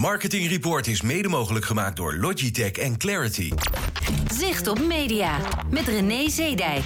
Marketing Report is mede mogelijk gemaakt door Logitech en Clarity. Zicht op Media met René Zeedijk.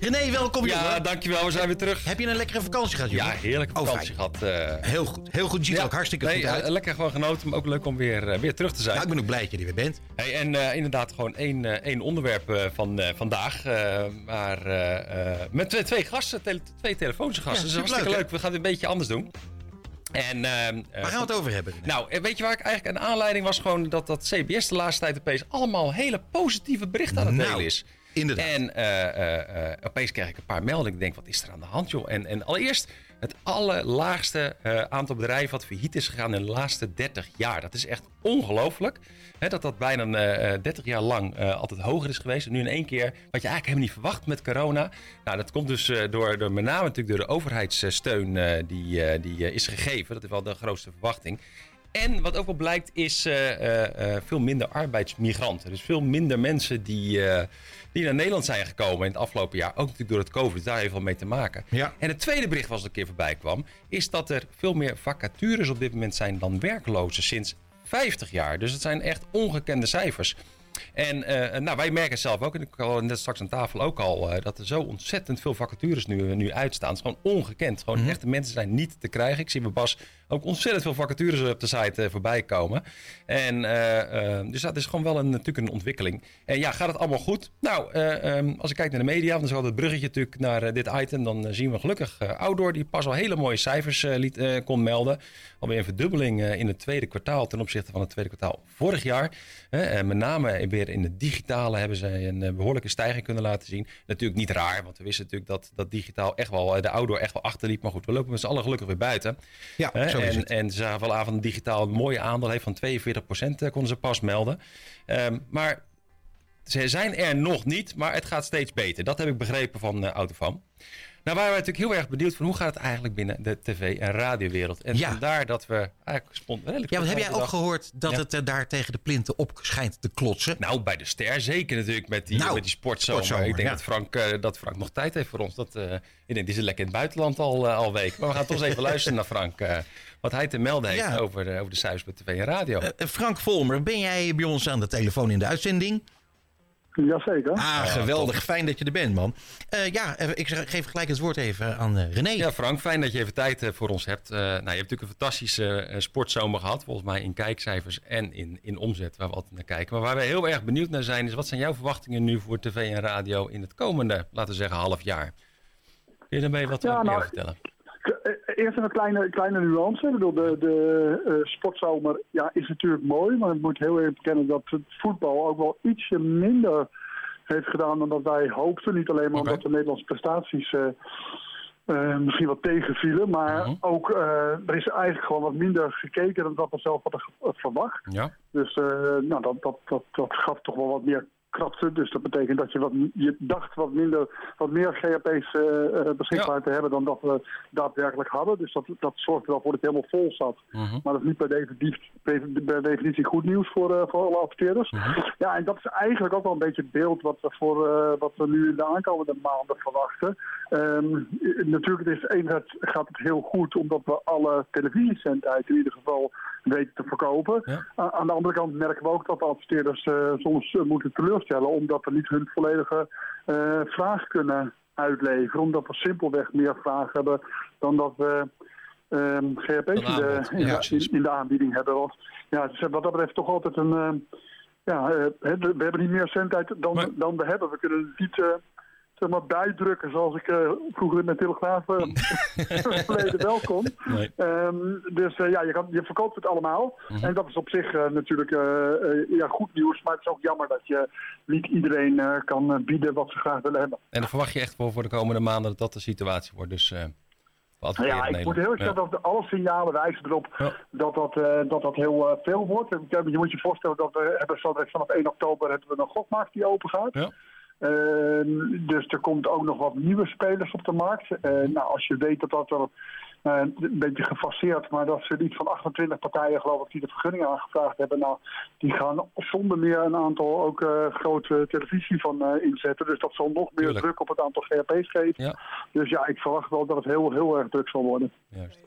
René, welkom Ja, jongen. dankjewel. We zijn weer terug. Heb je een lekkere vakantie gehad, jongen? Ja, heerlijke Oh, vakantie gehad. eh. Heel goed. Heel goed. Ziet er ook hartstikke nee, goed uit. eh, lekker gewoon genoten, maar ook leuk om weer, eh, weer terug te zijn. Ja, ik ben ook blij dat je er weer bent. Hey, en eh, inderdaad gewoon één, eh, één onderwerp van eh, vandaag. eh, maar eh, eh, met twee, twee gasten, tele- twee telefonische gasten. dus dat is superleuk, hartstikke hè? leuk. We gaan het een beetje anders doen. En, eh, eh, Waar gaan we het over hebben? Nou, eh, weet je waar ik eigenlijk een aanleiding was? Gewoon dat, dat CBS de laatste tijd opeens allemaal hele positieve berichten aan het Nou, delen is. inderdaad. En eh, eh, eh, opeens krijg ik een paar meldingen. Ik denk, wat is er aan de hand, joh? En, en allereerst het allerlaagste eh, aantal bedrijven wat failliet is gegaan in de laatste 30 jaar. Dat is echt ongelooflijk. Dat dat bijna eh, eh, 30 jaar lang eh, altijd hoger is geweest. En nu in één keer, wat je eigenlijk helemaal niet verwacht met corona. Nou, dat komt dus eh, door, door met name natuurlijk door de overheidssteun eh, die, eh, die eh, is gegeven. Dat is wel de grootste verwachting. En wat ook wel blijkt is eh, eh, eh, veel minder arbeidsmigranten. Dus veel minder mensen die, eh, die naar Nederland zijn gekomen in het afgelopen jaar. Ook natuurlijk door het COVID, dus daar heeft wel mee te maken. Ja. En het tweede bericht wat er een keer voorbij kwam... is dat er veel meer vacatures op dit moment zijn dan werklozen sinds 50 jaar. Dus het zijn echt ongekende cijfers. En eh, nou, wij merken zelf ook, en ik had net straks aan tafel ook al, eh, dat er zo ontzettend veel vacatures nu, nu uitstaan. Het is gewoon ongekend. Gewoon echte mensen zijn niet te krijgen. Ik zie bij Bas ook ontzettend veel vacatures op de site eh, voorbij komen. En, eh, eh, dus dat is gewoon wel een, natuurlijk een ontwikkeling. En ja, gaat het allemaal goed? Nou, eh, ehm, als ik kijk naar de media, dan is wel het bruggetje natuurlijk naar eh, dit item. Dan eh, zien we gelukkig eh Outdoor, die pas al hele mooie cijfers eh, liet, eh, kon melden. Alweer een verdubbeling eh, in het tweede kwartaal ten opzichte van het tweede kwartaal vorig jaar. En met name weer in het digitale hebben ze een eh, behoorlijke stijging kunnen laten zien. Natuurlijk niet raar, want we wisten natuurlijk dat, dat digitaal echt wel, eh, de outdoor echt wel achterliep. Maar goed, we lopen met z'n allen gelukkig weer buiten. Ja, Hè, zo is en, het. en ze zagen wel aan van het digitaal een mooie aandeel heeft van 42% eh, konden ze pas melden. Ehm, maar ze zijn er nog niet, maar het gaat steeds beter. Dat heb ik begrepen van uh, Autofam. Nou waren wij natuurlijk heel erg benieuwd van hoe gaat het eigenlijk binnen de tv- en radiowereld. En Ja. vandaar dat we eigenlijk spontaan... Ja, want heb jij ook gehoord dat Ja. het eh, daar tegen de plinten op schijnt te klotsen? Nou, bij de ster zeker natuurlijk met die, Nou, met die sportzomer. sportzomer, ik denk ja. dat, Frank, eh, dat Frank nog tijd heeft voor ons. Dat, eh, ik denk, die zit lekker in het buitenland al, al week. Maar we gaan toch eens even luisteren naar Frank. wat hij te melden heeft over, de- over de cijfers bij tv en radio. Frank Volmer, ben jij bij ons aan de telefoon in de uitzending? Jazeker. Ah, geweldig. Fijn dat je er bent, man. Eh, ja, eh, ik geef gelijk het woord even aan eh, René. Ja, Frank, fijn dat je even tijd voor ons hebt. Eh, nou, je hebt natuurlijk een fantastische sportzomer gehad. Volgens mij in kijkcijfers en in, in omzet, waar we altijd naar kijken. Maar waar we heel erg benieuwd naar zijn, is wat zijn jouw verwachtingen nu voor tv en radio in het komende, laten we zeggen, half jaar? Kun je daarmee wat Ja, meer nou, over vertellen? Eerst een kleine, kleine nuance. Ik bedoel, de, de eh, sportzomer ja, is natuurlijk mooi, maar ik moet heel eerlijk bekennen dat het voetbal ook wel ietsje minder heeft gedaan dan dat wij hoopten. Niet alleen maar omdat de Nederlandse prestaties eh, eh, misschien wat tegenvielen, maar Mhm. ook er is eigenlijk gewoon wat minder gekeken dan dat we zelf hadden verwacht. Ja, Dus nou, dat, dat, dat, dat gaf toch wel wat meer krapte. Dus dat betekent dat je, wat, je dacht wat, minder, wat meer GHP's eh, eh, beschikbaar Ja. te hebben dan dat we daadwerkelijk hadden. Dus dat, dat zorgde wel voor dat het helemaal vol zat. Mhm. Maar dat is niet per definitie, per definitie goed nieuws voor, eh, voor alle adverteerders. Mhm. Ja, en dat is eigenlijk ook wel een beetje het beeld wat we, voor, wat we nu in de aankomende maanden verwachten. Ehm, natuurlijk is enerzijds gaat het heel goed omdat we alle televisiezendheid in ieder geval weten te verkopen. Ja. Aan de andere kant merken we ook dat de adverteerders soms moeten teleurstellen omdat we niet hun volledige eh, vraag kunnen uitleveren. Omdat we simpelweg meer vraag hebben dan dat we ehm Dan in in, de- precies. in de aanbieding hebben. Want ja, dus wat dat betreft toch altijd een... eh, ja, eh, we hebben niet meer zendtijd dan, Maar- dan we hebben. We kunnen het niet... zeg maar bijdrukken zoals ik eh, vroeger in de Telegraaf eh, verleden wel kon. Nee. Ehm, dus eh, ja, je, kan, je verkoopt het allemaal. Mhm. En dat is op zich natuurlijk ja, goed nieuws. Maar het is ook jammer dat je niet iedereen kan bieden wat ze graag willen hebben. En dan verwacht je echt voor, voor de komende maanden dat dat de situatie wordt. Dus wat ja, ik moet heel erg zeggen dat alle signalen wijzen erop Ja. dat, dat, dat dat heel veel wordt. Je moet je voorstellen dat we hebben zo vanaf 1 oktober hebben we een gokmarkt die open gaat. Ja. Ehm, dus er komt ook nog wat nieuwe spelers op de markt. Eh, nou, als je weet dat dat er eh, een beetje gefaseerd, maar dat ze niet van 28 partijen geloof ik die de vergunning aangevraagd hebben. Nou, die gaan zonder meer een aantal ook eh, grote televisie van eh, inzetten. Dus dat zal nog meer Tuurlijk. druk op het aantal GHP's geven. Ja, Dus ja, ik verwacht wel dat het heel, heel erg druk zal worden. juist.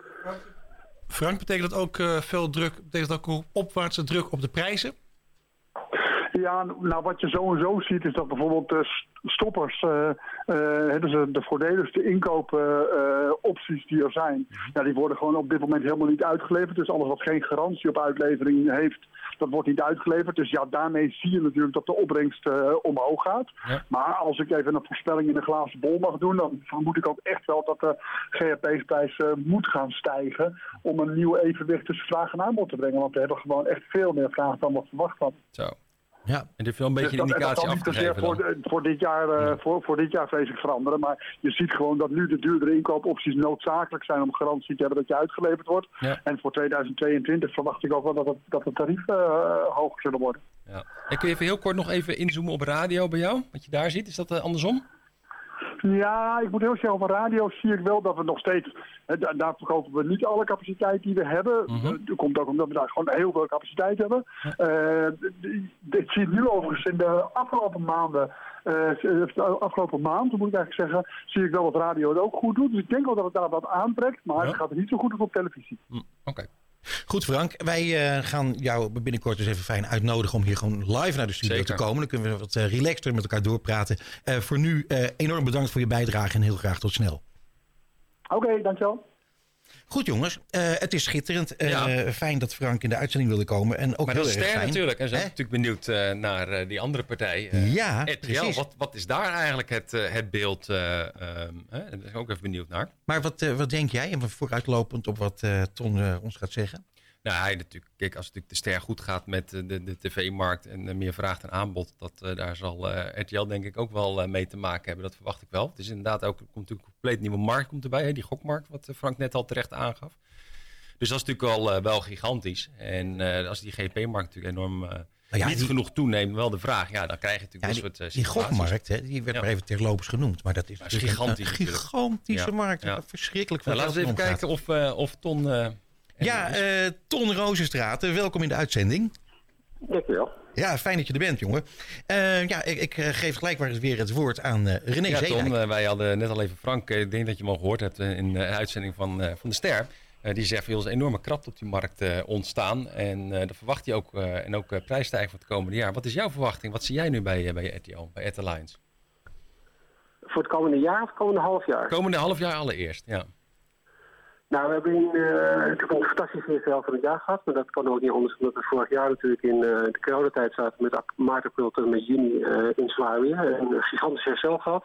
Frank, betekent dat ook eh, veel druk, betekent dat ook opwaartse druk op de prijzen? Ja, nou wat je zo en zo ziet is dat bijvoorbeeld de stoppers, uh, uh, dus de voordeligste inkoopopties die er zijn, ja, die worden gewoon op dit moment helemaal niet uitgeleverd. Dus alles wat geen garantie op uitlevering heeft, dat wordt niet uitgeleverd. Dus ja, daarmee zie je natuurlijk dat de opbrengst omhoog gaat. Maar als ik even een voorspelling in de glazen bol mag doen, dan vermoed ik ook echt wel dat de GHP-prijs moet gaan stijgen om een nieuw evenwicht tussen vraag en aanbod te brengen. Want we hebben gewoon echt veel meer vraag dan wat verwacht hadden. Zo. Ja. En dit wel een beetje Dus een dat, indicatie dat zal niet voor, dan. voor, dit jaar, eh, voor, voor dit jaar vreselijk veranderen. Maar je ziet gewoon dat nu de duurdere inkoopopties noodzakelijk zijn om garantie te hebben dat je uitgeleverd wordt. Ja. En voor 2022 verwacht ik ook wel dat het, dat de tarieven eh, hoger zullen worden. Ja. En kun je even heel kort nog even inzoomen op radio bij jou? Wat je daar ziet, is dat eh, andersom? Ja, ik moet heel zeggen, over radio zie ik wel dat we nog steeds... hè, da- daar verkopen we niet alle capaciteit die we hebben. Eh, Dat komt ook omdat we daar gewoon heel veel capaciteit hebben. Eh, ik zie het nu overigens in de afgelopen maanden... eh, afgelopen maand, moet ik eigenlijk zeggen... zie ik wel dat radio het ook goed doet. Dus ik denk wel dat het daar wat aantrekt. Maar Ja. het gaat niet zo goed als op televisie. Hm, Oké. Goed Frank, wij eh, gaan jou binnenkort dus even fijn uitnodigen om hier gewoon live naar de studio Zeker. te komen. Dan kunnen we wat eh, relaxter met elkaar doorpraten. Eh, voor nu eh, enorm bedankt voor je bijdrage en heel graag tot snel. Oké, dankjewel. Goed jongens, eh, het is schitterend. Eh, Ja. Fijn dat Frank in de uitzending wilde komen. En ook Maar heel dat is erg fijn. natuurlijk. En zijn natuurlijk benieuwd eh, naar die andere partij. Ja, RTL. precies. Wat, wat is daar eigenlijk het, het beeld? eh, ehm? Daar ben ik ook even benieuwd naar. Maar wat, wat denk jij, en vooruitlopend op wat Ton ons gaat zeggen? Nou, hij natuurlijk, kijk, als het natuurlijk de ster goed gaat met eh, de, de tv-markt en eh, meer vraag en aanbod, dat, eh, daar zal RTL denk ik ook wel mee te maken hebben. Dat verwacht ik wel. Het is inderdaad ook, komt natuurlijk een compleet nieuwe markt komt erbij, hè, die gokmarkt, wat Frank net al terecht aangaf. Dus dat is natuurlijk al wel gigantisch. En als die GP-markt natuurlijk enorm ja, niet die- genoeg toeneemt, wel de vraag, ja, dan krijg je Ja, natuurlijk die, dit soort die gokmarkt, hè, die werd Ja. maar even terloops genoemd. Maar dat is, Maar een- een gigantische markt. Verschrikkelijk veel Nou, laten we even kijken of, of Ton... Ja, eh, Ton Rozenstraat, eh, welkom in de uitzending. Dankjewel. Ja, fijn dat je er bent, jongen. Eh, ja, ik, ik geef gelijk maar eens weer het woord aan eh, René Ja, Zeedijk. Ton, wij hadden net al even Frank. ik denk dat je hem al gehoord hebt in de uitzending van, eh, van de Ster. Eh, die zegt, er is een enorme krapte op die markt eh, ontstaan. En eh dat verwacht hij ook. eh, en ook eh, prijsstijging voor het komende jaar. Wat is jouw verwachting? Wat zie jij nu bij, bij RTL, bij RTL Alliance? Voor het komende jaar of het komende half jaar? Komende half jaar allereerst, ja. Nou, we hebben in, natuurlijk een fantastische eerste helft van het jaar gehad. Maar dat kan ook niet anders omdat we vorig jaar natuurlijk in eh, de coronatijd zaten met maart, april tot met juni eh, in weer. En een gigantisch herstel gehad.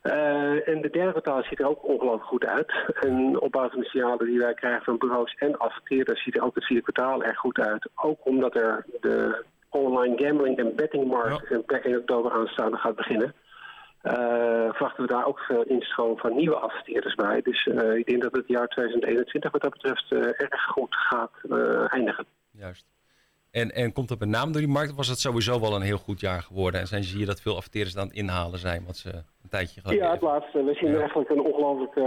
Eh, en de derde kwartaal ziet er ook ongelooflijk goed uit. En op basis van de signalen die wij krijgen van bureaus en adverteerders ziet er ook het vierde kwartaal erg goed uit. Ook omdat er de online gambling en bettingmarkt in per 1 oktober aanstaande gaat beginnen. Eh, verwachten we daar ook veel instroom van nieuwe adverteerders bij. Dus eh, ik denk dat het jaar 2021 wat dat betreft eh, erg goed gaat eh, eindigen. Juist. En, en komt dat met name door die markt? Of was het sowieso wel een heel goed jaar geworden? En zijn, zie je dat veel adverteerders aan het inhalen zijn? Wat ze tijdje geleden Ja, het laatste. We zien Ja. eigenlijk een ongelooflijk eh,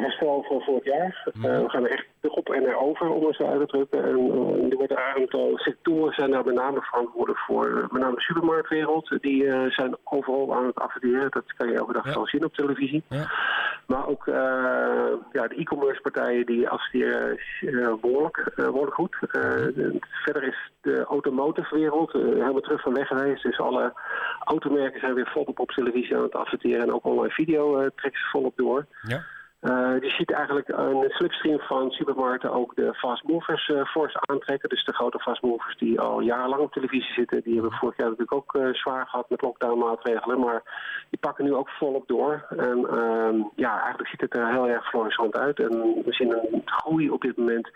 herstel van vorig jaar. Eh, Mhm. we gaan er echt op en erover, om zo uit te drukken. En eh, er wordt een aantal sectoren zijn daar met name verantwoordelijk voor. Eh, met name de supermarktwereld. Die eh, zijn overal aan het adverteren. Dat kan je elke dag wel zien op televisie. Ja. Maar ook eh, ja, de e-commerce partijen die eh, behoorlijk, eh, behoorlijk goed. Eh, de- verder is de automotive wereld eh, helemaal terug van weg geweest. Dus alle automerken zijn weer volop op televisie aan het En ook online video eh ze volop door. Ja. Eh, je ziet eigenlijk een slipstream van supermarkten ook de fast movers eh fors aantrekken. Dus de grote fast movers die al jarenlang op televisie zitten. Die hebben vorig jaar natuurlijk ook zwaar gehad met lockdown maatregelen. Maar die pakken nu ook volop door. En ehm, ja, eigenlijk ziet het er heel erg florissant uit. En we zien een groei op dit moment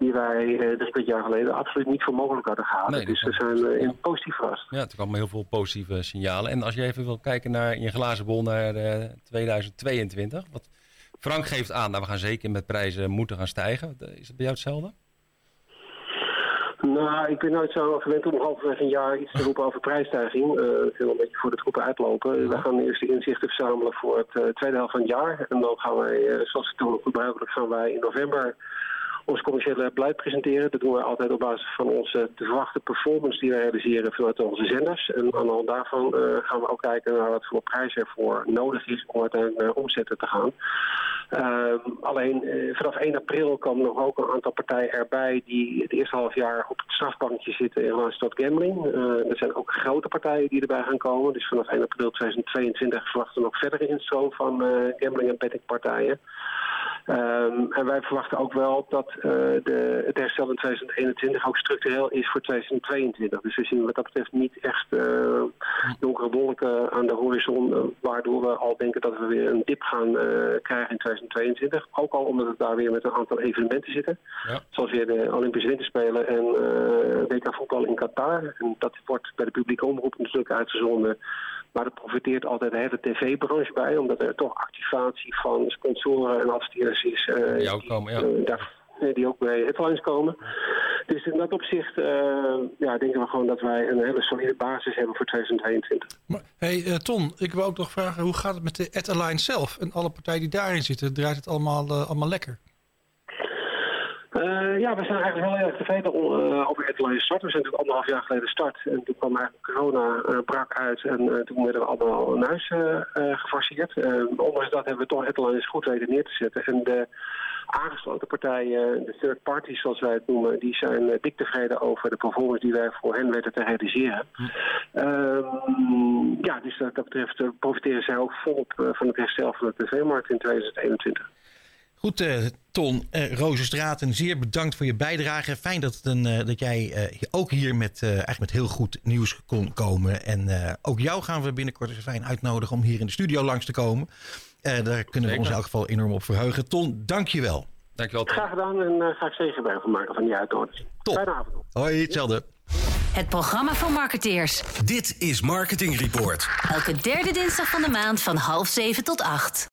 die wij eh, drie kwart jaar geleden absoluut niet voor mogelijk hadden gehouden. Nee, dat dus we zijn eh, Ja. in positief verrast. Ja, er kwamen heel veel positieve signalen. En als je even wil kijken naar in je glazen bol naar eh, 2022. Wat Frank geeft aan, nou, we gaan zeker met prijzen moeten gaan stijgen. Is het bij jou hetzelfde? Nou, ik ben nooit zo gewend om halverwege een jaar iets te roepen over prijsstijging. Eh ik wil een beetje voor de troepen uitlopen. We gaan eerst de inzichten verzamelen voor het eh, tweede helft van het jaar. En dan gaan wij, eh, zoals het toen gebruikelijk, gaan wij in november ons commerciële beleid presenteren. Dat doen we altijd op basis van onze te verwachte performance die we realiseren vanuit onze zenders. En aan de hand daarvan eh, gaan we ook kijken naar wat voor prijs er voor nodig is om uiteindelijk naar omzetten te gaan. Ehm, alleen eh, vanaf 1 april komen nog ook een aantal partijen erbij die het eerste half jaar op het strafbankje zitten in relatie tot gambling. er zijn ook grote partijen die erbij gaan komen. Dus vanaf 1 april 2022 verwachten we nog verdere instroom van gambling- en bettingpartijen. Um, en wij verwachten ook wel dat uh, de, het herstel in 2021 ook structureel is voor 2022. Dus we zien wat dat betreft niet echt uh, donkere wolken aan de horizon, uh, waardoor we al denken dat we weer een dip gaan krijgen in 2022. Ook al omdat we daar weer met een aantal evenementen zitten. Ja. Zoals weer de Olympische Winterspelen en WK voetbal in Qatar. En dat wordt bij de publieke omroep natuurlijk uitgezonden. Maar er profiteert altijd de hele tv-branche bij, omdat er toch activatie van sponsoren en adverteerders is. Uh, die ook komen, ja. Uh, daar, die ook bij headlines komen. Dus in dat opzicht uh, ja, denken we gewoon dat wij een hele solide basis hebben voor 2022. Maar, hey Ton, ik wil ook nog vragen, hoe gaat het met de Ad Alliance zelf? En alle partijen die daarin zitten, draait het allemaal, allemaal lekker? Uh, ja, we zijn eigenlijk heel erg tevreden uh, over Adeline start. We zijn natuurlijk anderhalf jaar geleden start. En toen kwam eigenlijk corona uh, brak uit. En toen werden we allemaal naar huis gefaseerd. ondanks dat hebben we toch Adeline goed weten neer te zetten. En de aangesloten partijen, de third parties zoals wij het noemen... die zijn dik tevreden over de performance die wij voor hen weten te realiseren. Hm. ja, dus dat, dat betreft profiteren zij ook volop van het herstel van de tv-markt in 2021. Goed, Ton uh, Rozenstraten, zeer bedankt voor je bijdrage. Fijn dat, een, uh, dat jij ook hier met, eigenlijk met heel goed nieuws kon komen. En ook jou gaan we binnenkort eens fijn uitnodigen om hier in de studio langs te komen. daar kunnen we ons in elk geval enorm op verheugen. Ton, dank je wel. Dank je wel. Graag gedaan en ga ik zeker bij van maken van die uitnodiging. Top. Fijne avond. Hoi, hetzelfde. Het programma voor marketeers. Dit is Marketing Report. Elke derde dinsdag van de maand van half zeven tot acht.